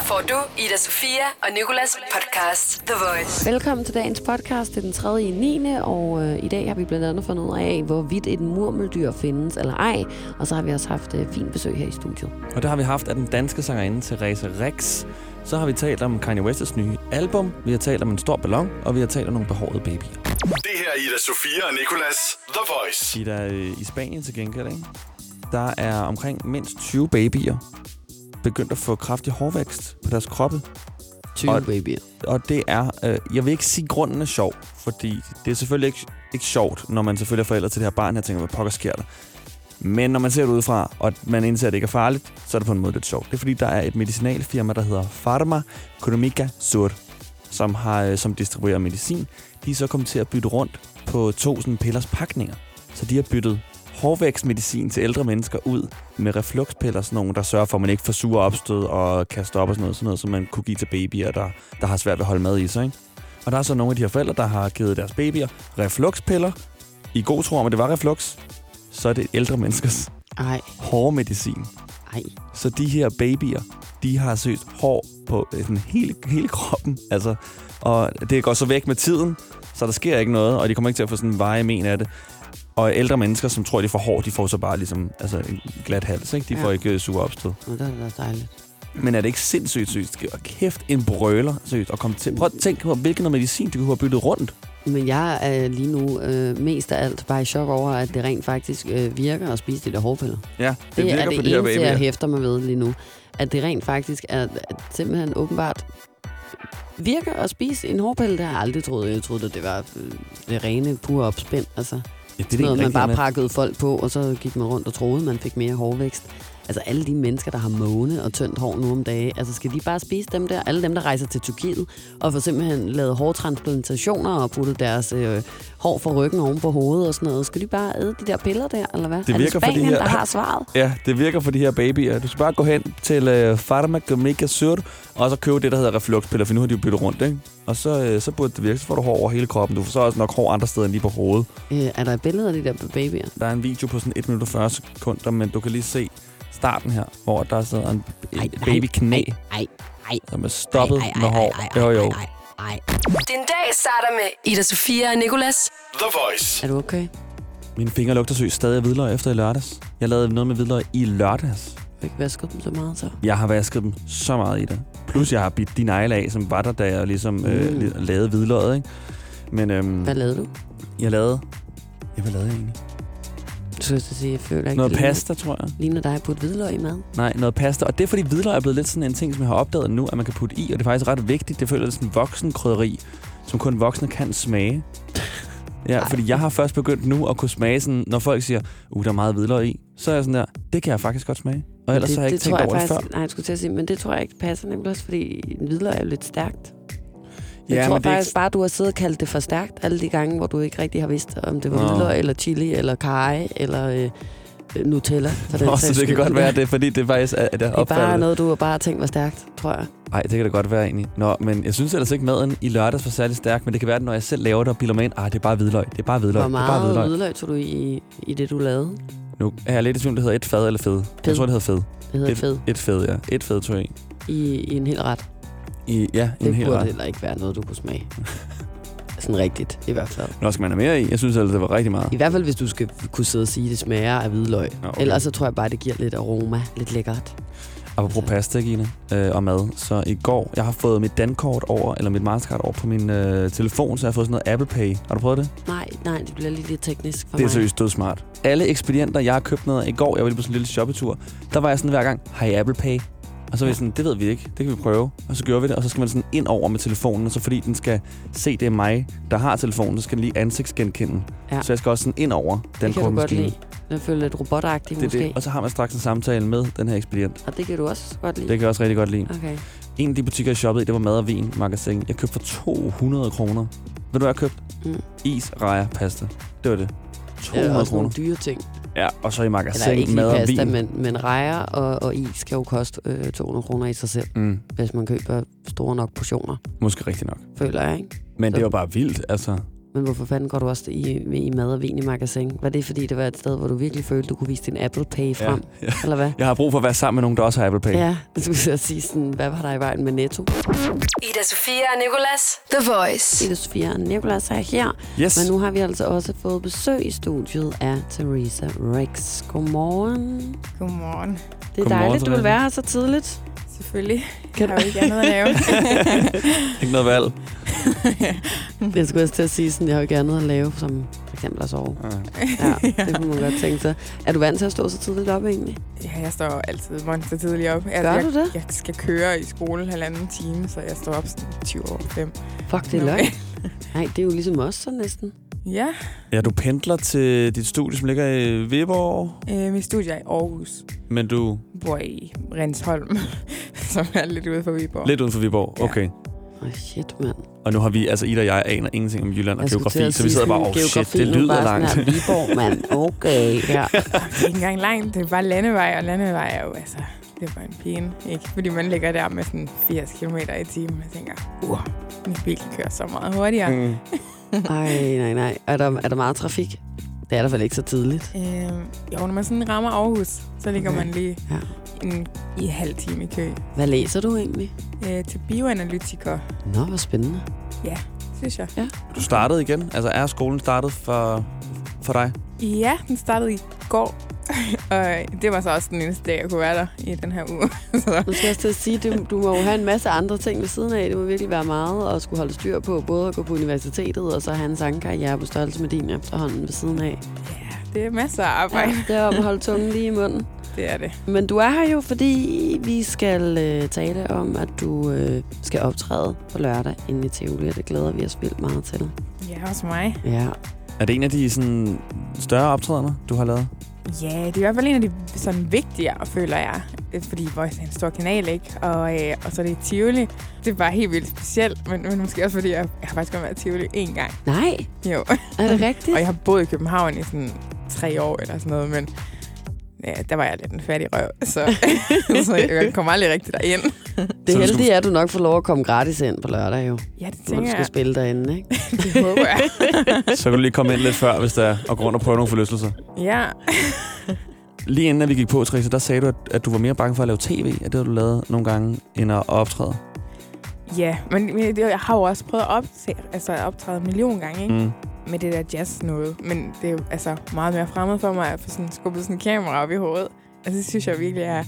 Her får du Ida Sofia og Nikolas podcast The Voice. Velkommen til dagens podcast. Det er den 3. i 9. Og øh, i dag har vi blandt andet fundet ud af, hvorvidt et murmeldyr findes eller ej. Og så har vi også haft øh, fint besøg her i studiet. Og det har vi haft af den danske sangerinde Therese Rex. Så har vi talt om Kanye West's nye album, vi har talt om en stor ballon, og vi har talt om nogle behårede babyer. Det her er Ida Sofia og Nicolas The Voice. I, der, øh, I Spanien til gengæld, ikke? der er omkring mindst 20 babyer begyndt at få kraftig hårvækst på deres kroppe. 20 Og- babyer. Og det er, øh, jeg vil ikke sige, at grunden er sjov, fordi det er selvfølgelig ikke, ikke sjovt, når man selvfølgelig er forældre til det her barn, her tænker, hvad pokker sker der? Men når man ser det udefra, og man indser, at det ikke er farligt, så er det på en måde lidt sjovt. Det er fordi, der er et medicinalfirma, der hedder Pharma Economica Sur, som, har, øh, som distribuerer medicin. De er så kommet til at bytte rundt på to sådan pillers pakninger. Så de har byttet hårvækstmedicin til ældre mennesker ud med refluxpiller, sådan nogle, der sørger for, at man ikke får sure opstød og kan stoppe og sådan noget, sådan noget, som man kunne give til babyer, der, der har svært ved at holde mad i sig. Ikke? Og der er så nogle af de her forældre, der har givet deres babyer refluxpiller. I god tro om, at det var reflux, så er det ældre menneskers Ej, hårmedicin. ej. Så de her babyer, de har søgt hår på øh, sådan hele, hele kroppen. Altså, og det går så væk med tiden, så der sker ikke noget, og de kommer ikke til at få sådan en veje men af det. Og ældre mennesker, som tror, de får hår, de får så bare ligesom altså en glat hals, ikke? De Ja. får ikke øh, sure opstød. Nå, det er da dejligt. Men er det ikke sindssygt sygt? Og kæft, en brøler sygt. Og kom til. Prøv at tænke på, hvilken noget medicin, de kunne have byttet rundt. Men jeg er lige nu øh, mest af alt bare i chok over, at det rent faktisk øh, virker at spise de der hårpiller. Ja, det, Det, virker er det for de her eneste, jeg babyer. hæfter mig ved lige nu. At det rent faktisk er at simpelthen åbenbart virker at spise en hårpille. Det har jeg aldrig troet. Jeg troede, at det var øh, det rene, pure opspind. Altså, Ja, det er noget, man bare pakkede folk på, og så gik man rundt og troede, man fik mere hårvækst. Altså alle de mennesker, der har måne og tyndt hår nu om dage, altså skal de bare spise dem der? Alle dem, der rejser til Tyrkiet og får simpelthen lavet hårtransplantationer og puttet deres øh, hår fra ryggen oven på hovedet og sådan noget. Skal de bare æde de der piller der, eller hvad? Det er virker det for de Spanien, her- der har svaret? Ja, det virker for de her babyer. Du skal bare gå hen til øh, Pharmacomica Sur, og så købe det, der hedder refluxpiller, for nu har de jo byttet rundt, ikke? Og så, øh, så burde det virke, så får du hår over hele kroppen. Du får så også nok hår andre steder end lige på hovedet. Øh, er der et billede af de der babyer? Der er en video på sådan 1 minut og 40 sekunder, men du kan lige se starten her, hvor der sidder en Ej, et babyknæ, Ej, ej, som er stoppet ej, ej, med hår. ej, ej, Jo, jo. ej, ej, ej. Den dag starter med Ida Sofia og Nikolas. The Voice. Er du okay? Mine fingre lugter søgt stadig af hvidløg efter i lørdags. Jeg lavede noget med hvidløg i lørdags. Du har ikke vasket dem så meget så? Jeg har vasket dem så meget i det. Plus jeg har bidt de negle af, som var der, da jeg ligesom øh, Mm. li- lavede hvidløget, ikke? Men øhm, Hvad lavede du? jeg lavede... Ja, hvad lavede jeg egentlig? Så sige, jeg føler ikke, Noget ligner- pasta, tror jeg. Ligner dig at putte hvidløg i mad? Nej, noget pasta. Og det er fordi hvidløg er blevet lidt sådan en ting, som jeg har opdaget nu, at man kan putte i, og det er faktisk ret vigtigt. Det føler jeg sådan en voksen krydderi, som kun voksne kan smage. Ja, Ej. fordi jeg har først begyndt nu at kunne smage sådan, når folk siger, uh, der er meget hvidløg i, så er jeg sådan der, det kan jeg faktisk godt smage. Og ellers det, har jeg ikke det tænkt over jeg det før. Nej, jeg skulle til at sige, men det tror jeg ikke passer nemlig også, fordi hvidløg er jo lidt stærkt. Jeg Ja, tror men det faktisk ikke- bare, du har siddet og kaldt det for stærkt alle de gange, hvor du ikke rigtig har vidst, om det var Nå. eller chili, eller kaj, eller øh, Nutella. For den Nå, så det kan skyld. godt være, det fordi, det faktisk er, det er Det er bare noget, du har bare tænkt var stærkt, tror jeg. Nej, det kan det godt være egentlig. Nå, men jeg synes ellers ikke, maden i lørdags var særlig stærk, men det kan være, at når jeg selv laver det og bilder mig ind, ah, det er bare hvidløg, det er bare hvidløg, Hvor det er bare meget hvidløg. hvidløg tog du i, i det, du lavede? Nu er jeg lidt i tvivl, det hedder et fad eller fed. Jeg tror, det hedder fed. Det hedder et, fed Et fed, ja. Et fed, tror jeg. i, i en hel ret. I, ja, Det en hel burde ret. heller ikke være noget, du kunne smage. Sådan rigtigt, i hvert fald. Nå, skal man have mere i? Jeg synes ellers, det var rigtig meget. I hvert fald, hvis du skal kunne sidde og sige, at det smager af hvidløg. Nå, Okay. Ellers så tror jeg bare, det giver lidt aroma, lidt lækkert. Apropos pasta, Gina, øh, og mad. Så i går, jeg har fået mit dankort over, eller mit Mastercard over på min øh, telefon, så jeg har fået sådan noget Apple Pay. Har du prøvet det? Nej, nej, det bliver lige lidt teknisk for det er mig. seriøst dødsmart. Alle ekspedienter, jeg har købt noget i går, jeg var lige på sådan en lille shoppetur, der var jeg sådan hver gang, har I Apple Pay? Og så var jeg sådan, det ved vi ikke, det kan vi prøve. Og så gjorde vi det, og så skal man sådan ind over med telefonen, og så fordi den skal se, det er mig, der har telefonen, så skal den lige ansigtsgenkende. Ja. Så jeg skal også sådan ind over den det kan du godt kortmaskine. lide. Den føler lidt robotagtig Det måske. det. Og så har man straks en samtale med den her ekspedient. Og det kan du også godt lide. Det kan jeg også rigtig godt lide. Okay. En af de butikker, jeg shoppede i, det var mad og vin magasin. Jeg købte for 200 kroner. Ved du, hvad jeg købte? Mm. Is, rejer, pasta. Det var det. Det 200 er også kroner. nogle dyre ting. Ja, og så i Eller magasin, ikke mad lige og pasta, vin. men, men rejer og, og is kan jo koste øh, 200 kroner i sig selv, Mm, hvis man køber store nok portioner, måske rigtigt nok. føler jeg, ikke? Men Så- det var bare vildt, altså. Men hvorfor fanden går du også i, i mad og vin i magasin? Var det fordi, det var et sted, hvor du virkelig følte, du kunne vise din Apple Pay frem? Ja, ja. Eller hvad? Jeg har brug for at være sammen med nogen, der også har Apple Pay. Ja, det skulle jeg sige sådan, hvad var der i vejen med Netto? Ida Sofia og Nicolas. The Voice. Ida Sofia og Nicolas er her. Yes. Men nu har vi altså også fået besøg i studiet af Theresa Rex. Godmorgen. Godmorgen. Det er Godmorgen, dejligt, du vil være her så tidligt. Selvfølgelig. Kan Jeg har jo ikke andet at lave. Ikke noget valg. Det skulle jeg til at sige, sådan, jeg har jo ikke andet at lave, som for eksempel at sove. Ja, det kunne man godt tænke sig. Er du vant til at stå så tidligt op egentlig? ja, jeg står altid monster tidligt op. Jeg, Gør jeg, du det? Jeg skal køre i skole halvanden time, så jeg står op sådan 20 over 5. Fuck, det er løgn. Nej, det er jo ligesom os så næsten. Ja, Ja, du pendler til dit studie, som ligger i Viborg, øh, mit studie er i Aarhus. men du bor i Rensholm, som er lidt ude for Viborg. lidt uden for Viborg. Okay. Åh, oh, shit, mand. Og nu har vi, altså Ida og jeg, aner ingenting om Jylland og Jeg geografi, så vi sidder bare, sådan, oh shit, det lyder bare sådan langt. Her, Viborg, mand. Okay, ja. Det er ikke engang langt, det er bare landevej, og landevej er jo altså... Det er bare en pæne, ikke? Fordi man ligger der med sådan 80 km i timen, og tænker, uh, min bil kan køre så meget hurtigere. Mm. Ej, nej, nej. Er der, er der meget trafik? Det er der vel ikke så tidligt. Øh, jo, når man sådan rammer Aarhus, så ligger Okay. man lige Ja. en, i halv time i kø. Hvad læser du egentlig? Øh, til bioanalytiker, Nå, hvor spændende. synes jeg. Du startede igen? Altså er skolen startet for, for dig? Ja, den startede i går. Og det var så også den eneste dag, jeg kunne være der i den her uge. så, Nu skal jeg også til at sige, du, du må jo have en masse andre ting ved siden af. Det må virkelig være meget at skulle holde styr på. Både at gå på universitetet, og så have en sangkarriere på størrelse med din efterhånden ved siden af. ja, det er masser af arbejde. Ja, det er om at holde tungen lige i munden. Det er det. Men du er her jo, fordi vi skal øh, tale om, at du øh, skal optræde på lørdag inde i Tivoli, og det glæder vi os vildt meget til. Ja, også mig. Ja, Er det en af de sådan, større optrædener, du har lavet? Ja, det er i hvert fald en af de sådan vigtigere, føler jeg. Øh, Fordi Voice er en stor kanal, ikke? Og, øh, og så er det Tivoli. Det er bare helt vildt specielt, men, men måske også fordi, jeg, jeg har faktisk kun været i Tivoli én gang. nej, Jo. er det rigtigt? Og jeg har boet i København i sådan tre år eller sådan noget, men ja, der var jeg lidt en fattig røv, så, så jeg kom aldrig rigtig derind. Det Så du heldige er, at du nok får lov at komme gratis ind på lørdag jo, Ja, det når du tænker skal jeg. spille derinde, ikke? Det håber jeg. Så kan du lige komme ind lidt før, hvis der er, og gå rundt og prøve nogle forlystelser. Ja. Lige inden at vi gik på, Therese, der sagde du, at, at du var mere bange for at lave tv. Er det, har du lavet nogle gange, end at optræde? Ja, men men det, jeg har jo også prøvet at opse, altså at optræde en million gange, ikke? Mm. med det der jazz noget. Men det er jo altså meget mere fremmed for mig at få sådan skubbet sådan en kamera op i hovedet. Altså, det synes jeg virkelig er,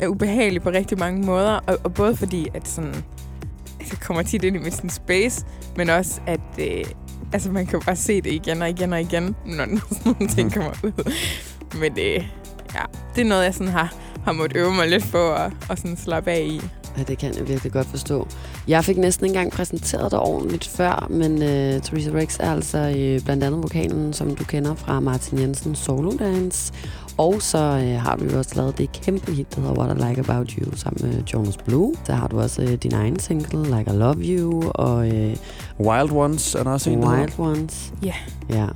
er ubehagelig på rigtig mange måder. Og, og både fordi, at sådan, jeg kommer tit ind i mit sådan space, men også, at øh, altså, man kan bare se det igen og igen og igen, når sådan nogle ting kommer ud. Men øh, ja, det er noget, jeg sådan har, har måttet øve mig lidt på at, og sådan slappe af i. Ja, det kan jeg virkelig godt forstå. Jeg fik næsten ikke engang præsenteret dig ordentligt før, men øh, Theresa Rex er altså øh, blandt andet vokalen, som du kender fra Martin Jensens Solo Dance. Og så uh, har du jo også lavet det kæmpe hit, der hedder What I Like About You, sammen med Jonas Blue. Så har du også uh, din egen single, Like I Love You, og uh, Wild Ones er der også en, der Wild hedder. Ones. Ja. Ja,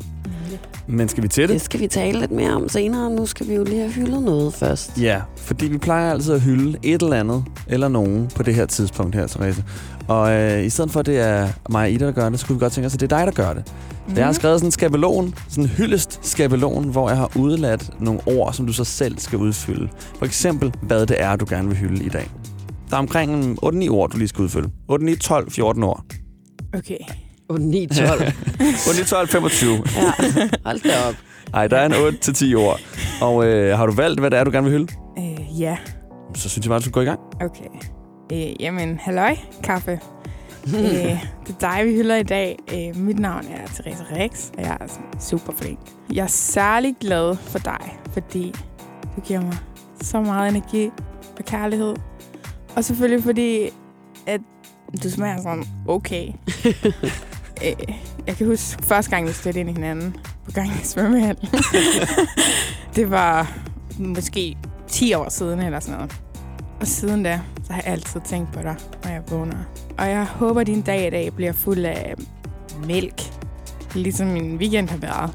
Men skal vi til det? det skal vi tale lidt mere om senere. Nu skal vi jo lige have hyldet noget først. Ja, fordi vi plejer altid at hylde et eller andet, eller nogen på det her tidspunkt her, Therese. Og øh, i stedet for, at det er mig og Ida, der gør det, så kunne vi godt tænke os, at det er dig, der gør det. Mm. Jeg har skrevet sådan en skabelon, sådan en hyldest skabelon, hvor jeg har udladt nogle ord, som du så selv skal udfylde. For eksempel, hvad det er, du gerne vil hylde i dag. Der er omkring 8-9 ord, du lige skal udfylde. 8, 9, 12, 14 ord. Okay. Og 9 12. 8, 9, 12, 25. ja, hold da op. Ej, der er en 8-10 ord. Og øh, har du valgt, hvad det er, du gerne vil hylde? Øh, ja. Så synes jeg bare, du skal gå i gang. Okay. Øh, jamen, halløj, kaffe. øh, det er dig, vi hylder i dag. Øh, mit navn er Therese Rex, og jeg er super flink. Jeg er særlig glad for dig, fordi du giver mig så meget energi og kærlighed. Og selvfølgelig fordi, at du smager sådan okay. øh, jeg kan huske første gang, vi stødte ind i hinanden på gang i svømmehallen. det var måske 10 år siden eller sådan noget. Og siden da, så har jeg altid tænkt på dig, når jeg vågner. Og jeg håber, at din dag i dag bliver fuld af mælk. Ligesom min weekend har været.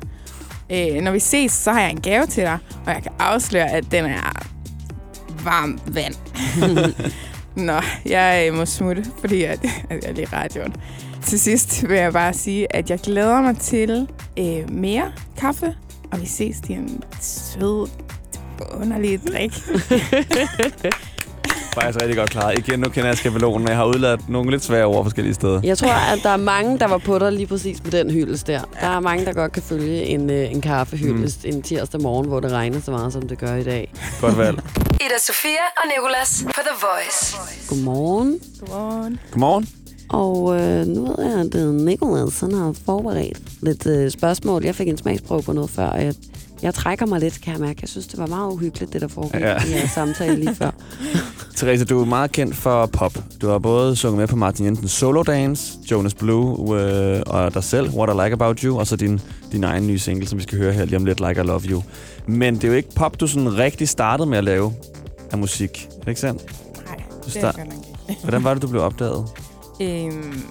Øh, når vi ses, så har jeg en gave til dig, og jeg kan afsløre, at den er varm vand. Nå, jeg øh, må smutte, fordi jeg, at jeg er lige radioen. til sidst vil jeg bare sige, at jeg glæder mig til øh, mere kaffe, og vi ses til en sød, underlig drik. Faktisk rigtig godt klaret. Igen, nu kender jeg skabelonen, jeg har udladt nogle lidt svære ord forskellige steder. Jeg tror, at der er mange, der var på dig lige præcis med den hyldest der. Der er mange, der godt kan følge en, øh, en kaffehyldest mm. en tirsdag morgen, hvor det regner så meget, som det gør i dag. Godt valg. Ida Sofia og Nicolas på The Voice. Godmorgen. Godmorgen. Godmorgen. Og øh, nu ved jeg, at Nicolas han har forberedt lidt øh, spørgsmål. Jeg fik en smagsprøve på noget før, og jeg, jeg trækker mig lidt, kan jeg mærke. Jeg synes, det var meget uhyggeligt, det der foregik Ja. i jeres samtale lige før. Therese, du er meget kendt for pop. Du har både sunget med på Martin Jensens Solo Dance, Jonas Blue øh, og dig selv, What I Like About You, og så din, din egen nye single, som vi skal høre her lige om lidt, Like I Love You. Men det er jo ikke pop, du sådan rigtig startede med at lave af musik. Er det ikke sandt? Nej, Du det er godt nok ikke. Hvordan var det, du blev opdaget? Øhm,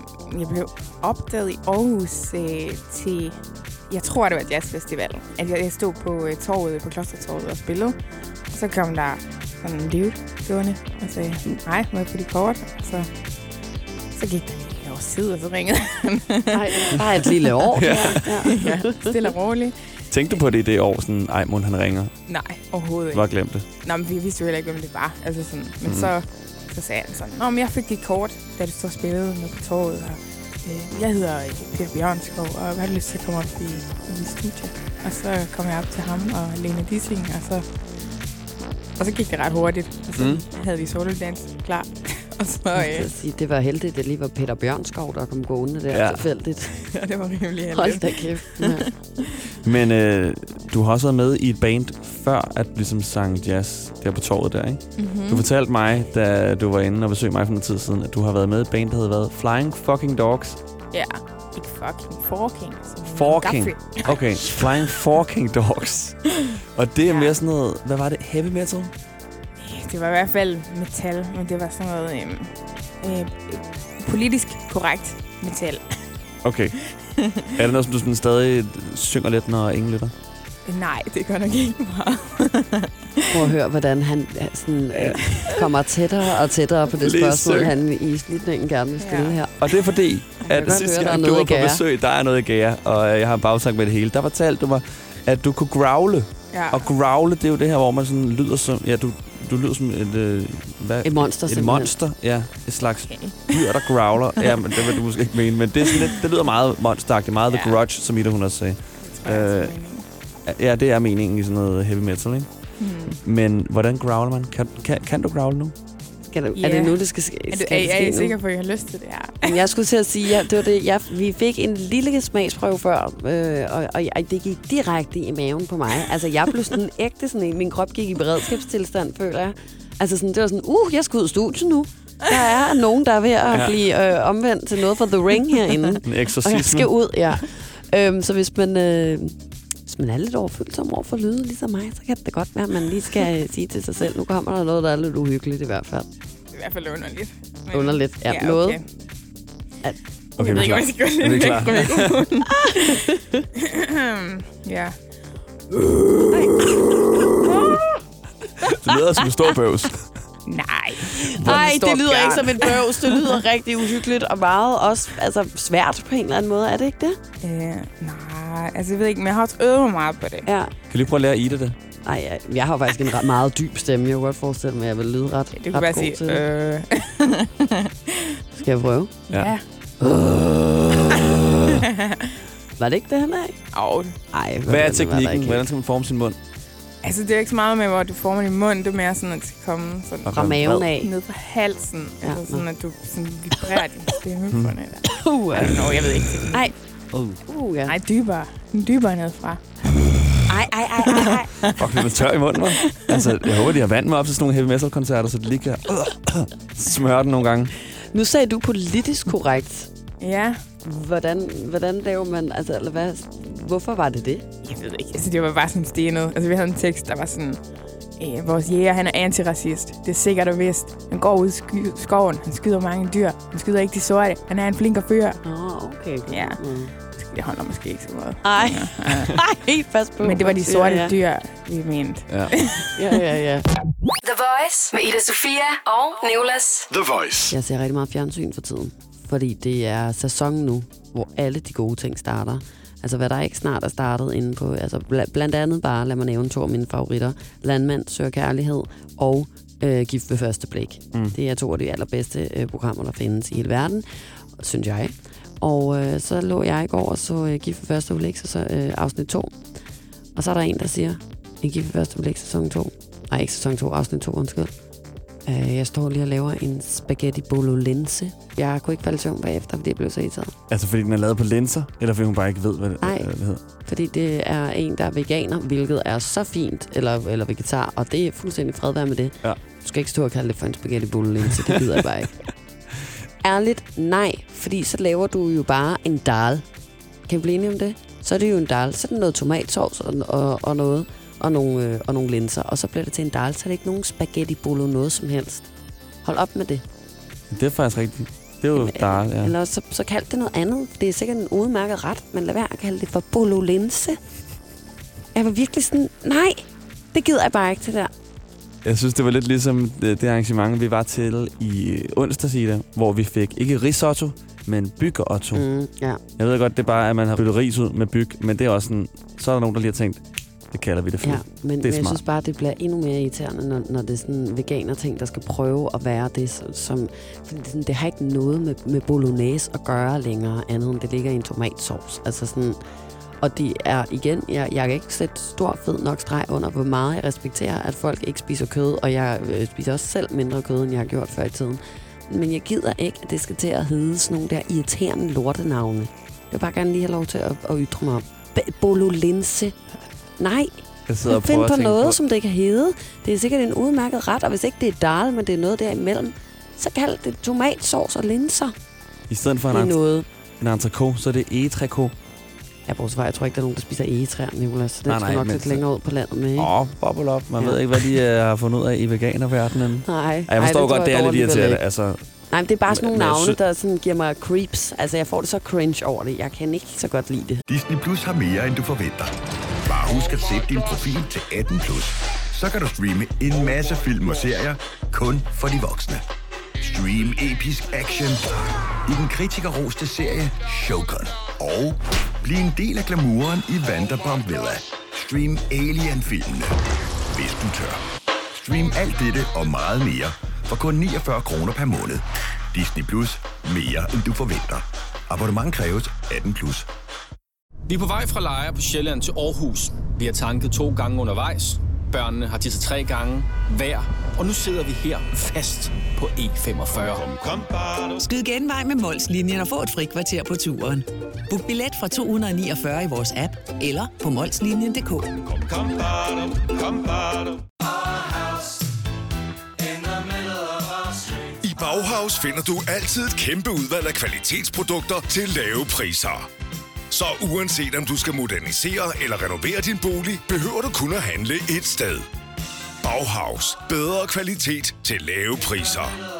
jeg blev opdaget i Aarhus øh, til, jeg tror det var jazzfestival. At jeg, jeg stod på øh, torvet, på Klostertorvet og spillede. Og så kom der sådan en dude gående og sagde, nej, må jeg få dit kort? Og så, så gik der lige over tid, og så ringede han. Nej, bare et lille år. Ja. ja. ja, stille og roligt. Tænkte du på det i det år, sådan, ej, mon han ringer? Nej, overhovedet ikke. Bare glem det. Nå, men vi vidste jo heller ikke, hvem det var. Altså sådan. Men mm. så, så sagde han sådan, Nå, men jeg fik dit kort, da du så spillede med på torvet. Og, jeg hedder øh, Peter Bjørnskov, og hvad lyst til at komme op i, i studie? Og så kom jeg op til ham og Lene Dissing, og så, og så gik det ret hurtigt. Og så Mm. mm. havde vi solo dance klar. Og så, øh, sige, det var heldigt, at det lige var Peter Bjørnskov, der kom gående der Ja. tilfældigt. ja, det var rimelig Hold heldigt. da kæft. Ja. Men øh, du har også været med i et band før, at du ligesom sang jazz der på torvet der, ikke? Mm-hmm. Du fortalte mig, da du var inde og besøgte mig for en tid siden, at du har været med i et band, der hedder hvad? Flying Fucking Dogs? Ja, ikke fucking, forking. Forking. Okay, Flying Fucking Dogs. Og det er Ja. mere sådan noget, hvad var det? Heavy metal? Det var i hvert fald metal, men det var sådan noget øhm, øh, politisk korrekt metal. Okay. er det noget, som du sådan stadig synger lidt, når ingen lytter? Nej, det gør nok ikke meget. Prøv at høre, hvordan han ja, sådan, øh, kommer tættere og tættere på det Lige spørgsmål, han i slutningen gerne vil stille Ja. her. Og det er fordi, at sidste høre, er gang du var på besøg, der er noget i gære, og øh, jeg har en bagtank med det hele. Der fortalte du mig, at du kunne growle. Ja. Og growle, det er jo det her, hvor man sådan lyder som... Ja, du, du lyder som et... Øh, hvad? Et monster et simpelthen. monster, ja. Et slags Okay. dyr, der growler. ja, men det vil du måske ikke mene, men det, er sådan lidt, det lyder meget monsteragtigt, meget The Ja. Grudge, som Ida hun også sagde. Det jeg, Øh. Ja, det er meningen i sådan noget heavy metal, ikke? Hmm. Men hvordan growler man? Kan, kan, kan du growle nu? Skal det, Ja. Er det nu, det skal ske? Er, du, skal er, det er ske I nu? sikker på, at I har lyst til det her? Men Jeg skulle til at sige, ja, det var det. Jeg, vi fik en lille smagsprøve før, øh, og, og, og det gik direkte i maven på mig. Altså, jeg blev sådan ægte sådan en. Min krop gik i beredskabstilstand, føler jeg. Altså, sådan, det var sådan, uh, jeg skal ud i studiet nu. Der er nogen, der er ved at Ja. blive øh, omvendt til noget for The Ring herinde. En Og jeg eksorcisme? skal ud, ja. Øhm, så hvis man, øh, hvis man er lidt overfølsom over for lyde, ligesom mig, så kan det godt være, at man lige skal øh, sige til sig selv, nu kommer der noget, der er lidt uhyggeligt i hvert fald. Det er i hvert fald underligt. Men, Underligt, ja. Noget. Okay. Okay, jeg ved vi ikke, er om jeg skal gå Er vi klar? ja. Det lyder som en stor bøvs. Nej. Nej, det lyder bjørn. ikke som et bøvs. Det lyder rigtig uhyggeligt og meget også altså, svært på en eller anden måde. Er det ikke det? Øh, nej, altså jeg ved ikke, men jeg har også øvet mig meget på det. Ja. Kan du lige prøve at lære Ida det? Ej, jeg, jeg har faktisk en ret meget dyb stemme. Jeg kunne godt forestille mig, at jeg vil lyde ret, Det kunne ret bare god sige, til det. øh, Skal jeg prøve? Ja. ja. Var det ikke det, han er? Au. Ej, Hvad er teknikken? ikke. Hvordan skal man forme sin mund? Altså, det er ikke så meget med, hvor du former din mund. Det er mere sådan, at det skal komme sådan Fra maven af. ned på halsen. Ja, altså sådan, at du sådan vibrerer din stemme Hmm. på det der. Uh, don't know, jeg ved ikke. Ej. Oh. uh, ja. Nej, dybere. Dybere nedfra. Ej, ej, ej, ej, ej. Fuck, det er tør i munden, hva'? Altså, jeg håber, de har vand med op til sådan nogle heavy metal-koncerter, så de lige kan smøre den nogle gange. Nu sagde du politisk korrekt. Ja, Hvordan, hvordan laver man, altså, eller hvad, hvorfor var det det? jeg ved ikke. Altså, det var bare sådan stenet. Altså, vi havde en tekst, der var sådan... Øh, vores jæger, han er antiracist. Det er sikkert og vist. Han går ud i sky- skoven. Han skyder mange dyr. Han skyder ikke de sorte. Han er en flink fyr. Åh, oh, okay. Ja. Mm. Det holder måske ikke så meget. Ej, Ja. fast på. Men det var de sorte ja, ja. dyr, vi mente. Ja. Ja, ja, ja. The Voice med Ida Sofia og Nicolas. The Voice. Jeg ser rigtig meget fjernsyn for tiden. fordi det er sæson nu, hvor alle de gode ting starter. Altså hvad der ikke snart er startet inde på, altså bl- blandt andet bare, lad mig nævne to af mine favoritter, Landmand søger kærlighed og øh, Gift ved første blik. Mm. Det er to af de allerbedste øh, programmer, der findes i hele verden, synes jeg. Og øh, så lå jeg i går og så øh, Gift ved første blik, så, så øh, afsnit 2. Og så er der en, der siger, en Gift ved første blik, sæson 2. Nej, ikke sæson 2, afsnit 2, undskyld. Øh, jeg står lige og laver en spaghetti bolognese. Jeg kunne ikke falde søvn bagefter, fordi jeg blev så irriteret. Altså, fordi den er lavet på linser, eller fordi hun bare ikke ved, hvad det, Nej. hvad det hedder? Fordi det er en, der er veganer, hvilket er så fint, eller, eller vegetar, og det er fuldstændig fred være med det. Ja. Du skal ikke stå og kalde det for en spaghetti bolognese, det gider jeg bare ikke. Ærligt, nej, fordi så laver du jo bare en dal. Kan vi blive enige om det? Så er det jo en dal, så er det noget tomatsovs og, og, og noget, og nogle, øh, og nogle linser, og så bliver det til en dal, så er det ikke nogen spaghetti bolo noget som helst. Hold op med det. Det er faktisk rigtigt. Det er jo Jamen, dal, ja. Eller så, så kald det noget andet. Det er sikkert en udmærket ret, men lad være at kalde det for bolognese. Jeg var virkelig sådan, nej, det gider jeg bare ikke til der. Jeg synes, det var lidt ligesom det, det arrangement, vi var til i onsdags, Ida, hvor vi fik ikke risotto, men bygge-otto. Mm. Ja. Jeg ved godt, det er bare, at man har byttet ris ud med byg, men det er også sådan, så er der nogen, der lige har tænkt, det kalder vi det for. Ja, men, men jeg synes bare, det bliver endnu mere irriterende, når, når det er sådan veganer ting, der skal prøve at være det, som- som... Fordi det, sådan, det har ikke noget med, med bolognese at gøre længere, andet end det ligger i en tomatsauce. Altså sådan... Og de er igen, jeg, jeg kan ikke sætte stor fed nok streg under, hvor meget jeg respekterer, at folk ikke spiser kød, og jeg øh, spiser også selv mindre kød, end jeg har gjort før i tiden. Men jeg gider ikke, at det skal til at hedde sådan nogle der irriterende lortenavne. Jeg vil bare gerne lige have lov til at, at ytre mig om. B- Bolognese. Nej, Jeg sidder og Find på noget, på, som det kan hedde. Det er sikkert en udmærket ret, og hvis ikke det er dal, men det er noget derimellem, så kald det tomatsauce og linser. i stedet for Det en, en, noget. en entrecôte, så er det egetrækå. Ja, bortset fra, jeg tror ikke, der er nogen, der spiser egetræer, Nicolas. Så det Nej, skal nej, nok lidt længere ud på landet med, ikke? Åh, oh, bubble up. Man Ja. ved ikke, hvad de uh, har fundet ud af i veganerverdenen. Nej, Ej, jeg forstår tror godt, det er lidt irriterende. Altså, Nej, men det er bare sådan nogle Men navne, der sådan giver mig creeps. Altså, jeg får det så cringe over det. Jeg kan ikke så godt lide det. Disney Plus har mere, end du forventer. Bare husk at sætte din profil til 18 plus. Så kan du streame en masse film og serier kun for de voksne. Stream episk action i den kritikerroste serie Shogun. Og bliv en del af glamouren i Vanderpump Villa. Stream Alien-filmene, hvis du tør. Stream alt dette og meget mere for kun 49 kroner per måned. Disney Plus. Mere, end du forventer. Abonnement kræves 18 plus. Vi er på vej fra Lejre på Sjælland til Aarhus. Vi har tanket to gange undervejs. Børnene har tisset tre gange hver. Og nu sidder vi her fast på E45. Skyd genvej med Molslinjen og få et fri kvarter på turen. Book billet fra 249 i vores app eller på molslinjen.dk. I Bauhaus finder du altid et kæmpe udvalg af kvalitetsprodukter til lave priser. Så uanset om du skal modernisere eller renovere din bolig, behøver du kun at handle et sted. Bauhaus. Bedre kvalitet til lave priser.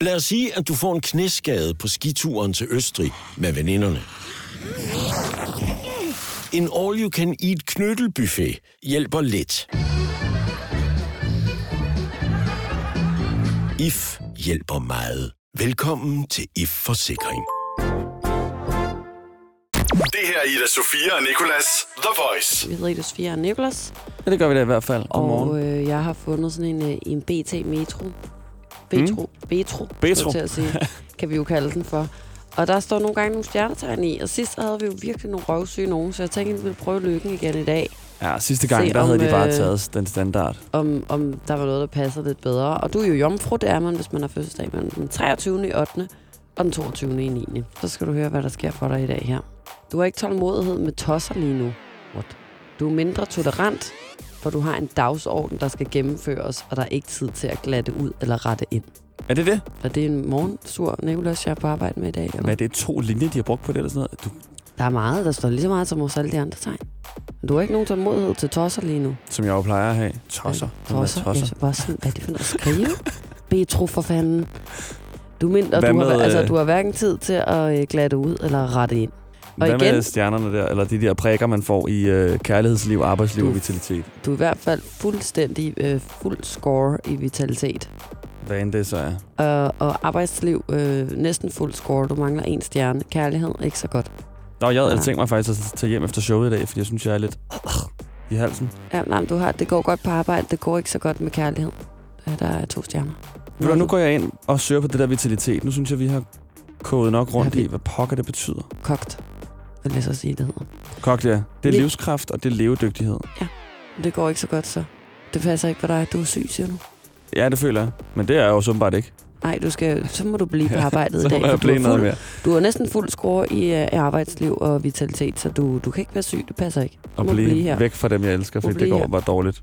Lad os sige, at du får en knæskade på skituren til Østrig med veninderne. En all-you-can-eat knyttelbuffet hjælper lidt. IF hjælper meget. Velkommen til IF Forsikring. Det her er Ida Sofia og Nicolas The Voice. Vi hedder Ida Sofia og Nicolas, ja, det gør vi da i hvert fald. Godmorgen. og øh, jeg har fundet sådan en, øh, en BT Metro. Betro. Mm. Betro. Betro. Til at sige, kan vi jo kalde den for. Og der står nogle gange nogle stjernetegn i, og sidst havde vi jo virkelig nogle røvsyge nogen, så jeg tænkte, at vi ville prøve lykken igen i dag. Ja, sidste gang, Se, der om, havde de bare øh, taget den standard. om, om der var noget, der passer lidt bedre. Og du er jo jomfru, det er man, hvis man har fødselsdag mellem den 23. i 8. og den 22. i 9. Så skal du høre, hvad der sker for dig i dag her. Du har ikke tålmodighed med tosser lige nu. What? Du er mindre tolerant, for du har en dagsorden, der skal gennemføres, og der er ikke tid til at glatte ud eller rette ind. Er det det? Er det en morgensur, Nicolas, jeg er på arbejde med i dag? Eller? Hvad er det to linjer, de har brugt på det eller sådan noget? Du, Der er meget, der står lige så meget som hos alle de andre tegn. Men du har ikke nogen tålmodighed til tosser lige nu. som jeg jo plejer at have. Tosser. Er Tosser? tosser? Jeg var sådan, hvad er det for noget at skrive? Betro for fanden. Du, mindre, du, har, altså, øh, du har hverken tid til at øh, glatte ud eller rette ind. Og Hvad igen, med stjernerne der, eller de der prikker, man får i øh, kærlighedsliv, arbejdsliv Du- og vitalitet? du er i hvert fald fuldstændig øh, fuld score i vitalitet. Hvad end det så er. Og, og arbejdsliv, øh, næsten fuld score. Du mangler en stjerne. Kærlighed, ikke så godt. Nå, jeg havde Ja. tænkt mig faktisk at tage hjem efter showet i dag, fordi jeg synes, jeg er lidt i halsen. Ja, nej, men du har, det går godt på arbejde. Det går ikke så godt med kærlighed. Der er to stjerner. Ved du, nu går jeg ind og søger på det der vitalitet. Nu synes jeg, vi har kodet nok rundt Ja, vi- i, hvad pokker det betyder. Kogt, vil jeg så sige, det hedder. Ja. Det er Lidt- livskraft, og det er levedygtighed. Det går ikke så godt, så. Det passer ikke for dig. Du er syg, siger du. Ja, det føler jeg. Men det er jeg jo åbenbart ikke. Nej, du skal, så må du blive på arbejdet i dag. for du, er fuld, mere. du har næsten fuld score i, uh, arbejdsliv og vitalitet, så du, du kan ikke være syg. Det passer ikke. Og må blive, blive her. væk fra dem, jeg elsker, fordi det går her. bare dårligt.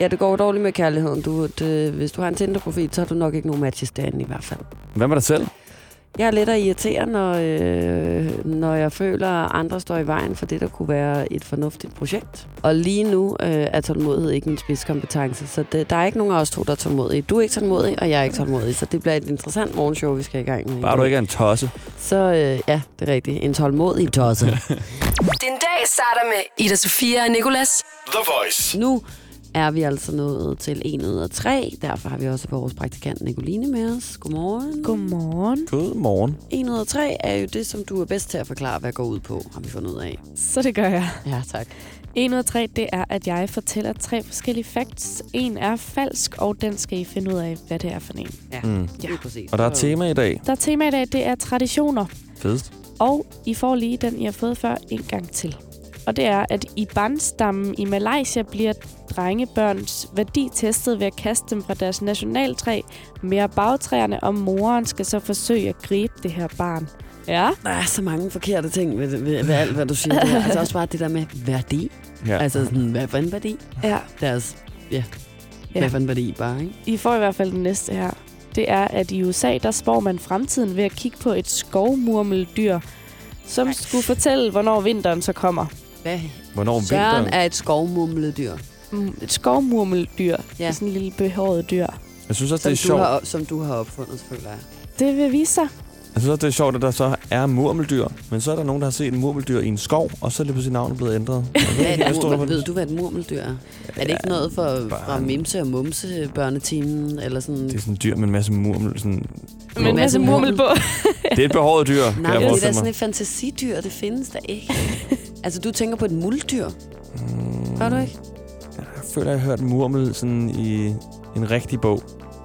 Ja, det går dårligt med kærligheden. Du, det, hvis du har en Tinder-profil, så har du nok ikke nogen matches derinde i hvert fald. Hvad med dig selv? Jeg er lidt at irritere, når, øh, når jeg føler, at andre står i vejen for det, der kunne være et fornuftigt projekt. Og lige nu øh, er tålmodighed ikke min spidskompetence, så det, der er ikke nogen af os to, der er tålmodige. Du er ikke tålmodig, og jeg er ikke tålmodig, så det bliver et interessant morgenshow, vi skal i gang med. i Bare du ikke er en tosse. Så øh, ja, det er rigtigt. En tålmodig tosse. Den dag starter med Ida Sofia og Nicolas. The Voice. nu er vi altså nået til 1 ud af 3. Derfor har vi også vores praktikant Nicoline med os. Godmorgen. Godmorgen. God morgen. 1 ud af 3 er jo det, som du er bedst til at forklare, hvad går ud på, har vi fundet ud af. Så det gør jeg. Ja, tak. 1 ud af 3, det er, at jeg fortæller tre forskellige facts. En er falsk, og den skal I finde ud af, hvad det er for en. Ja, Mm. det er præcis. Og der er tema i dag. Der er tema i dag, det er traditioner. Fedest. Og I får lige den, I har fået før, en gang til. Og det er, at i bandstammen i Malaysia bliver drengebørns værdi testet ved at kaste dem fra deres nationaltræ mere bagtræerne, og moren skal så forsøge at gribe det her barn. Ja, Der er så mange forkerte ting ved, ved, ved alt, hvad du siger. Der. Altså også bare det der med værdi. Ja. Altså sådan, hvad for en værdi? ja. Deres, ja, Ja. hvad for en værdi bare, ikke? I får i hvert fald den næste her. Det er, at i USA, der spår man fremtiden ved at kigge på et skovmurmeldyr, som Nej. skulle fortælle, hvornår vinteren så kommer. Hvad? Hvornår om Søren vinteren? er et skovmumledyr, Mm, Et skovmurmeldyr. Ja. Er sådan en lille behåret dyr. Jeg synes også, som det er du, sjovt. har, som du har opfundet, selvfølgelig. Det vil vise sig. Jeg synes også, det er sjovt, at der så er murmeldyr. Men så er der nogen, der har set en murmeldyr i en skov, og så er det pludselig navnet blevet ændret. Hvad er hvad et står der på murmel, ved du, hvad et murmeldyr er? Er det ikke noget for, bare- fra Mimse og Mumse børnetimen? Eller sådan? Det er sådan et dyr med en masse murmel. Sådan... Med en masse murmel på. Det er et behåret dyr, Nej, det er da sådan et fantasidyr. Det findes da ikke. altså, du tænker på et muldyr. Mm, Gør du ikke? Jeg føler, jeg har hørt murmel sådan i en rigtig bog.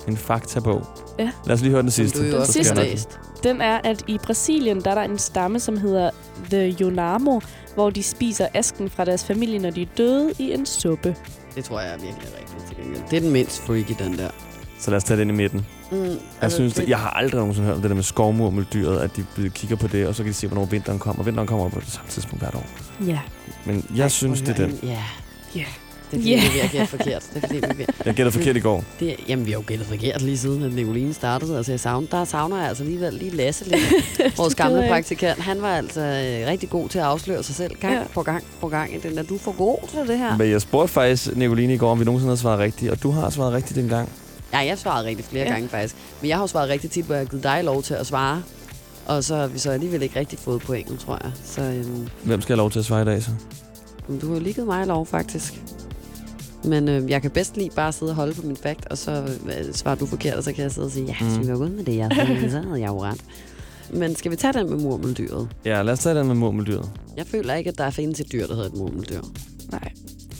En faktabog. Ja. Lad os lige høre den sidste. du jo Den også sidste. har læst. Den er, at i Brasilien, der er der en stamme, som hedder The Yonamo, hvor de spiser asken fra deres familie, når de er døde i en suppe. Det tror jeg er virkelig rigtigt til gengæld. Det er den mindst freaky, den der. Så lad os tage den i midten. Mm, Jeg synes, det, jeg har aldrig nogensinde hørt om det der med skovmurmeldyret, at de kigger på det, og så kan de se, hvornår vinteren kommer. Vinteren kommer på det samme tidspunkt hvert år. Ja. Men jeg synes, det er den. Ja. Ja. Det er fordi, Ja. vi er gætte forkert. Det er fordi, vi er. Jeg gætter forkert i går. Det, er- jamen, vi har jo gættet forkert lige siden, at Nicoline startede. Altså, jeg savner, der savner jeg altså alligevel lige Lasse lidt. Vores gamle praktikant, han var altså øh, rigtig god til at afsløre sig selv gang Ja. på gang på gang. i Den der, du er for god til det her. Men jeg spurgte faktisk Nicoline i går, om vi nogensinde havde svaret rigtigt, og du har svaret rigtigt dengang. Ja, jeg svarede rigtig flere Ja. gange faktisk. Men jeg har jo svaret rigtig tit, hvor jeg har givet dig lov til at svare. Og så har vi så alligevel ikke rigtig fået pointet, tror jeg. Så øhm, Hvem skal have lov til at svare i dag så? du har jo lige givet mig lov, faktisk. Men øh, jeg kan bedst lige bare sidde og holde på min fakt, og så øh, svarer du forkert, og så kan jeg sidde og sige, ja, Mm. mm. vi var gået med det, jeg sagde, så havde jeg jo ret. Men skal vi tage den med murmeldyret? Ja, lad os tage den med murmeldyret. Jeg føler ikke, at der findes et dyr, der hedder et murmeldyr. Nej.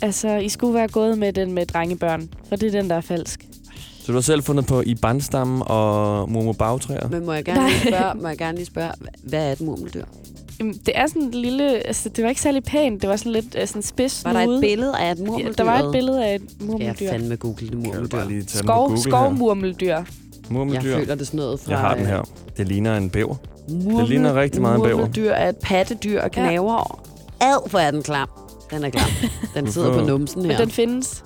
Altså, I skulle være gået med den med drengebørn, for det er den, der er falsk. Så du har selv fundet på i bandstammen og bagtræer? Men må jeg gerne lige spørge, må jeg gerne lige spørge hvad er et murmeldyr? Jamen, det er sådan et lille... Altså, det var ikke særlig pænt. Det var sådan lidt uh, sådan spids Var der et billede af et murmeldyr? Ja, der var et billede af et Skal jeg murmeldyr. fandme google det murmeldyr? Skov, Google her? skovmurmeldyr. Jeg Murmeldyr. føler det sådan noget fra... Jeg har den her. øh, Det ligner en bæver. Murmel, ligner rigtig meget en bæver. Murmeldyr er et pattedyr og Ja. knaver. Ad, hvor er den klam. Den er klam. Den sidder på numsen Men her. den findes.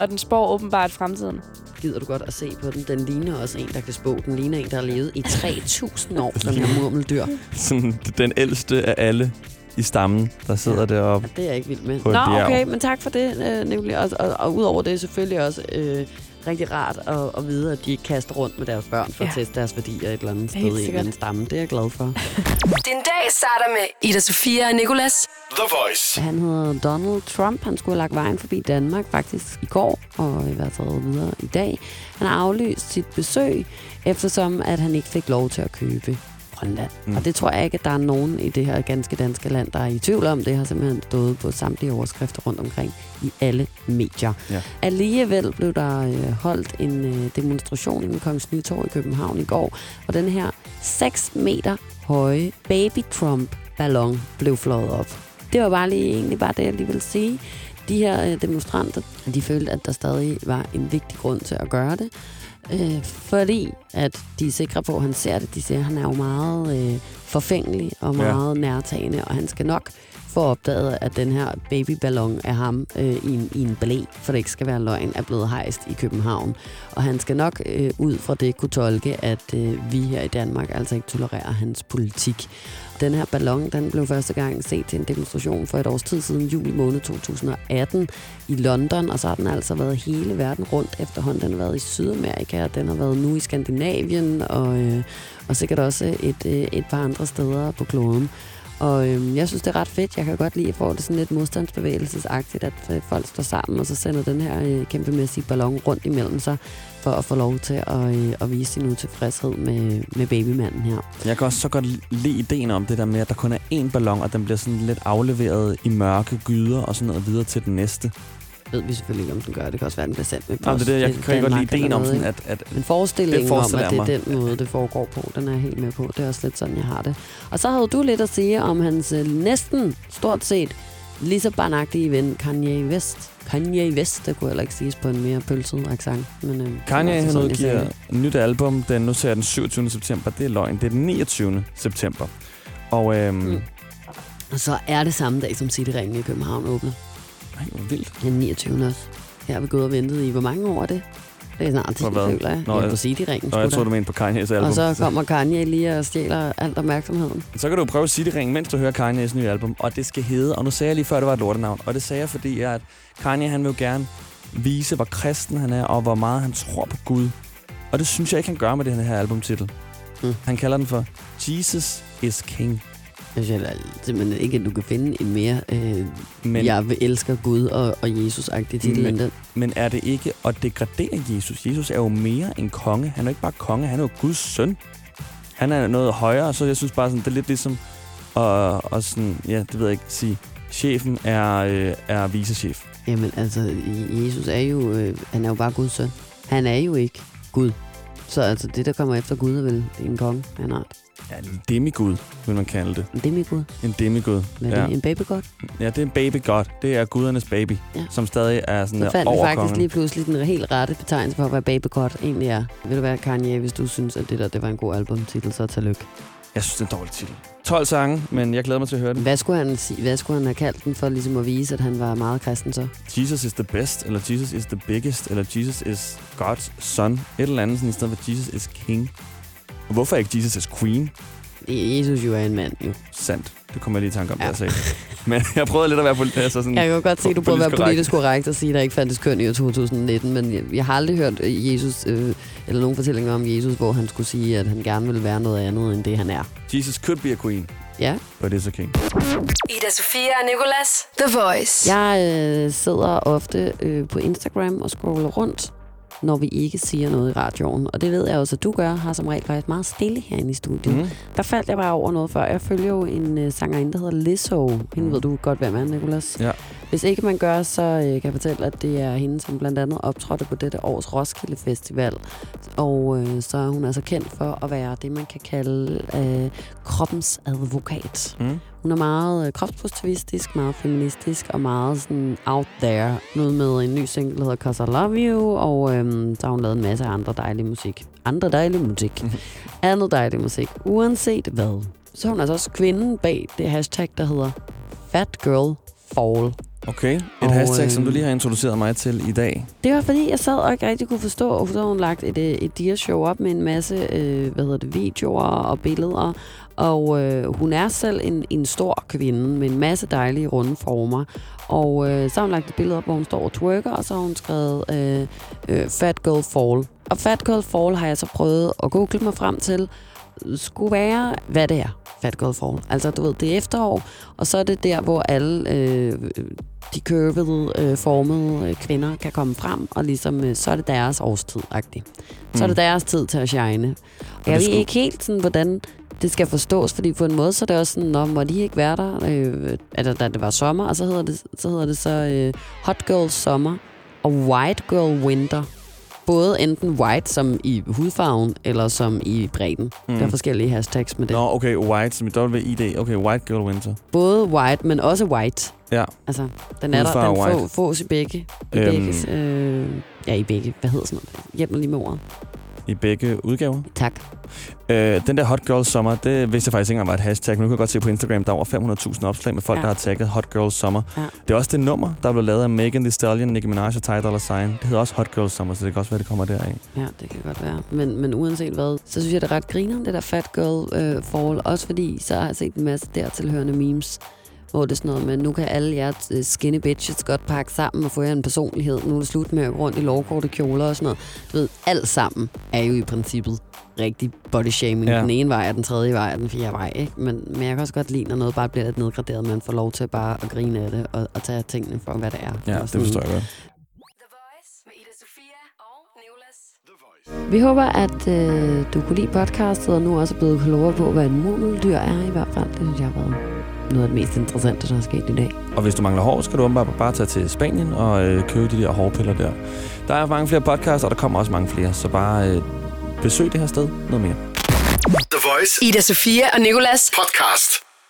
Og den spår åbenbart fremtiden. Gider du godt at se på den? Den ligner også en, der kan spå. Den ligner en, der har levet i 3.000 år, den her murmeldyr. Sådan den ældste af alle i stammen, der sidder Ja. deroppe Ja, det er jeg ikke vild med. Nå, okay, men tak for det, øh, Nicolai. Og, og, og udover det selvfølgelig også, øh, rigtig rart at, at vide, at de ikke kaster rundt med deres børn for ja. At teste deres værdier et eller andet sted Helt i en eller anden stamme. Det er jeg glad for. Din dag starter med Ida Sofia og Nicolas. The Voice. Han hedder Donald Trump. Han skulle have lagt vejen forbi Danmark faktisk i går og i hvert fald videre i dag. Han har aflyst sit besøg, eftersom at han ikke fik lov til at købe Grønland. Mm. Og det tror jeg ikke, at der er nogen i det her ganske danske land, der er i tvivl om. Det har simpelthen stået på samtlige overskrifter rundt omkring i alle medier. Ja. Alligevel blev der øh, holdt en øh, demonstration i Kongens Nytorv i København i går, og den her 6 meter høje baby Trump ballon blev flået op. Det var bare lige, egentlig bare det, jeg lige ville sige. De her øh, demonstranter, de følte, at der stadig var en vigtig grund til at gøre det. Øh, fordi at de er sikre på, at han ser det. De siger, at han er jo meget øh, forfængelig og meget ja. nærtagende, og han skal nok får opdaget, at den her babyballon af ham øh, i, en, i en blæ, for det ikke skal være løgn, er blevet hejst i København. Og han skal nok øh, ud fra det kunne tolke, at øh, vi her i Danmark altså ikke tolererer hans politik. Den her ballon, den blev første gang set til en demonstration for et års tid siden, juli måned 2018 i London, og så har den altså været hele verden rundt efterhånden. Den har været i Sydamerika, og den har været nu i Skandinavien, og, øh, og sikkert også et, øh, et par andre steder på kloden. Og øh, jeg synes, det er ret fedt. Jeg kan godt lide at få det sådan lidt modstandsbevægelsesagtigt, at øh, folk står sammen, og så sender den her øh, kæmpemæssige ballon rundt imellem sig, for at få lov til at, øh, at vise sin utilfredshed med, med babymanden her. Jeg kan også så godt lide ideen om det der med, at der kun er én ballon, og den bliver sådan lidt afleveret i mørke gyder og sådan noget videre til den næste ved vi selvfølgelig ikke, om den gør. Det kan også være, den bliver sendt med post det jeg kan godt lide Danmark ideen om sådan, at, at Men forestillingen Det om, at det er den måde, det foregår på, den er jeg helt med på. Det er også lidt sådan, jeg har det. Og så havde du lidt at sige om hans øh, næsten stort set lige så barnagtige ven, Kanye West. Kanye West, det kunne heller ikke siges på en mere pølset accent. Men, øh, Kanye han sagde udgiver et nyt album, den, nu ser jeg den 27. september. Det er løgn. Det er den 29. september. Og øhm, mm. Og så er det samme dag, som Cityringen i København åbner. Ej, hvor vildt. Den 29. også. Her har gået og ventet i, hvor mange år er det? Det er snart 10, For hvad? føler jeg. Nå, jeg- på Cityringen. Nå, jeg tror, du mener på Kanye's album. Og så kommer Kanye lige og stjæler alt opmærksomheden. Så kan du prøve City Ring, mens du hører Kanye's nye album. Og det skal hedde, og nu sagde jeg lige før, det var et lortenavn. Og det sagde jeg, fordi at Kanye han vil jo gerne vise, hvor kristen han er, og hvor meget han tror på Gud. Og det synes jeg ikke, han gør med den her albumtitel. Mm. Han kalder den for Jesus is King. Jeg synes simpelthen ikke, at du kan finde en mere øh, Men, jeg vil elsker Gud og, og Jesus-agtig titel Men- end den. men er det ikke at degradere Jesus? Jesus er jo mere en konge. Han er jo ikke bare konge, han er jo Guds søn. Han er noget højere, så jeg synes bare, sådan, det er lidt ligesom at, og sådan, ja, det ved jeg ikke, sige, chefen er, øh, er vicechef. Jamen altså, Jesus er jo, øh, han er jo bare Guds søn. Han er jo ikke Gud. Så altså, det, der kommer efter Gud, er vel en konge en art. Ja, en demigud, vil man kalde det. En demigud. En demigud. Hvad er Ja. det? En babygod? ja, det er en baby god. Det er gudernes baby, Ja. som stadig er sådan Så fandt vi faktisk lige pludselig den helt rette betegnelse for, hvad babygod egentlig er. Vil du være Kanye, hvis du synes, at det der det var en god albumtitel, så tillykke. Jeg synes, det er en dårlig titel. 12 sange, men jeg glæder mig til at høre den. Hvad skulle, han sige, hvad skulle han have kaldt den for ligesom at vise, at han var meget kristen så? Jesus is the best, eller Jesus is the biggest, eller Jesus is God's son. Et eller andet, sådan, i stedet for Jesus is king. Og hvorfor ikke Jesus is queen? Jesus jo er en mand, jo. Sandt. Det kommer jeg lige i tanke om, Ja. ja. jeg. Men jeg prøvede lidt at være poli- altså sådan, Jeg kan godt se, at du prøver at være Politisk korrekt. politisk og sige, at der ikke fandtes køn i år 2019, men jeg, jeg har aldrig hørt øh, Jesus, øh, eller nogen fortællinger om Jesus, hvor han skulle sige, at han gerne ville være noget andet, end det han er. Jesus could be a queen, Ja, but is a king. Ida Sofia og Nicolas. The Voice. jeg øh, sidder ofte øh, på Instagram og scroller rundt, når vi ikke siger noget i radioen. Og det ved jeg også, at du gør, har som regel faktisk meget stille herinde i studiet. Mm. Mm. Der faldt jeg bare over noget før. Jeg følger jo en øh, sangerinde, der hedder Lizzo. Hende Mm. ved du godt, hvem er, Nicolas. Ja. Hvis ikke man gør, så øh, kan jeg fortælle, at det er hende, som blandt andet optrådte på dette års Roskilde Festival. Og øh, så er hun altså kendt for at være det, man kan kalde øh, kroppens advokat. Mm. Hun er meget øh, kropspositivistisk, meget feministisk og meget sådan out there. Noget med en ny single, der hedder Cause I Love You, og øhm, så har hun lavet en masse andre dejlige musik. Andre dejlige musik. Andet dejlig musik. Uanset hvad. Så er hun altså også kvinden bag det hashtag, der hedder Fat Girl Fall. Okay, et Og, hashtag, som øhm, du lige har introduceret mig til i dag. Det var fordi, jeg sad og ikke rigtig kunne forstå, og så har hun lagt et, øh, et dia-show op med en masse øh, hvad hedder det, videoer og billeder. Og øh, hun er selv en, en stor kvinde med en masse dejlige runde former. Og øh, så har hun lagt et billede op, hvor hun står og twerker, og så har hun skrevet øh, øh, Fat Girl Fall. Og Fat Girl Fall har jeg så prøvet at google mig frem til, skulle være, hvad det er, Fat Girl Fall. Altså, du ved, det er efterår, og så er det der, hvor alle øh, de curvede, øh, formede øh, kvinder kan komme frem, og ligesom, øh, så er det deres årstid -agtigt. Så er det Mm. deres tid til at shine. Og jeg ved skulle- ikke helt, sådan, hvordan det skal forstås, fordi på en måde, så er det også sådan, når må de ikke være der, øh, altså, da det var sommer, og så hedder det så, hedder det så øh, Hot Girl Summer og White Girl Winter. Både enten white som i hudfarven, eller som i bredden. Mm. Der er forskellige hashtags med det. Nå, okay, white, som i WID. Okay, white girl winter. Både white, men også white. Ja. Altså, den er der, Hudfarve den få, fås i begge. I Øhm. begge øh, ja, i begge. Hvad hedder sådan noget? Hjælp mig lige med ordet. I begge udgaver. Tak. Øh, den der Hot Girl Summer, det vidste jeg faktisk ikke engang var et hashtag, men nu kan jeg godt se på Instagram, der er over 500.000 opslag med folk, Ja. ja. der har tagget Hot Girl Summer. Ja. Det er også det nummer, der blev lavet af Megan Thee Stallion, Nicki Minaj og Ty Dolla Sign. Det hedder også Hot Girl Summer, så det kan også være, det kommer deraf. Ja, det kan godt være. Men, men uanset hvad, så synes jeg, det er ret griner, det der Fat Girl øh, Fall. Også fordi, så har jeg set en masse dertilhørende memes, hvor det er sådan noget med, nu kan alle jer øh, skinny bitches godt pakke sammen og få jer en personlighed. Nu er det slut med at gå rundt i lovkorte kjoler og sådan noget. Du ved, alt sammen er jo i princippet rigtig body shaming. Ja. Den ene vej er den tredje vej er den fjerde vej. Ikke? Men, men jeg kan også godt lide, når noget bare bliver lidt nedgraderet, man får lov til bare at grine af det og, og tage tingene for, hvad det er. Ja, Og det forstår jeg godt. The Voice med Ida Sofia og Nicolas. Vi håber, at øh, du kunne lide podcastet, og nu også er blevet klogere på, hvad en murmeldyr er i hvert fald. Det synes jeg har været noget af det mest interessante, der er sket i dag. Og hvis du mangler hår, skal du åbenbart bare tage til Spanien og øh, købe de der hårpiller der. Der er mange flere podcasts, og der kommer også mange flere, så bare øh, besøg det her sted noget mere. The Voice Ida Sofia og Nicolas. podcast.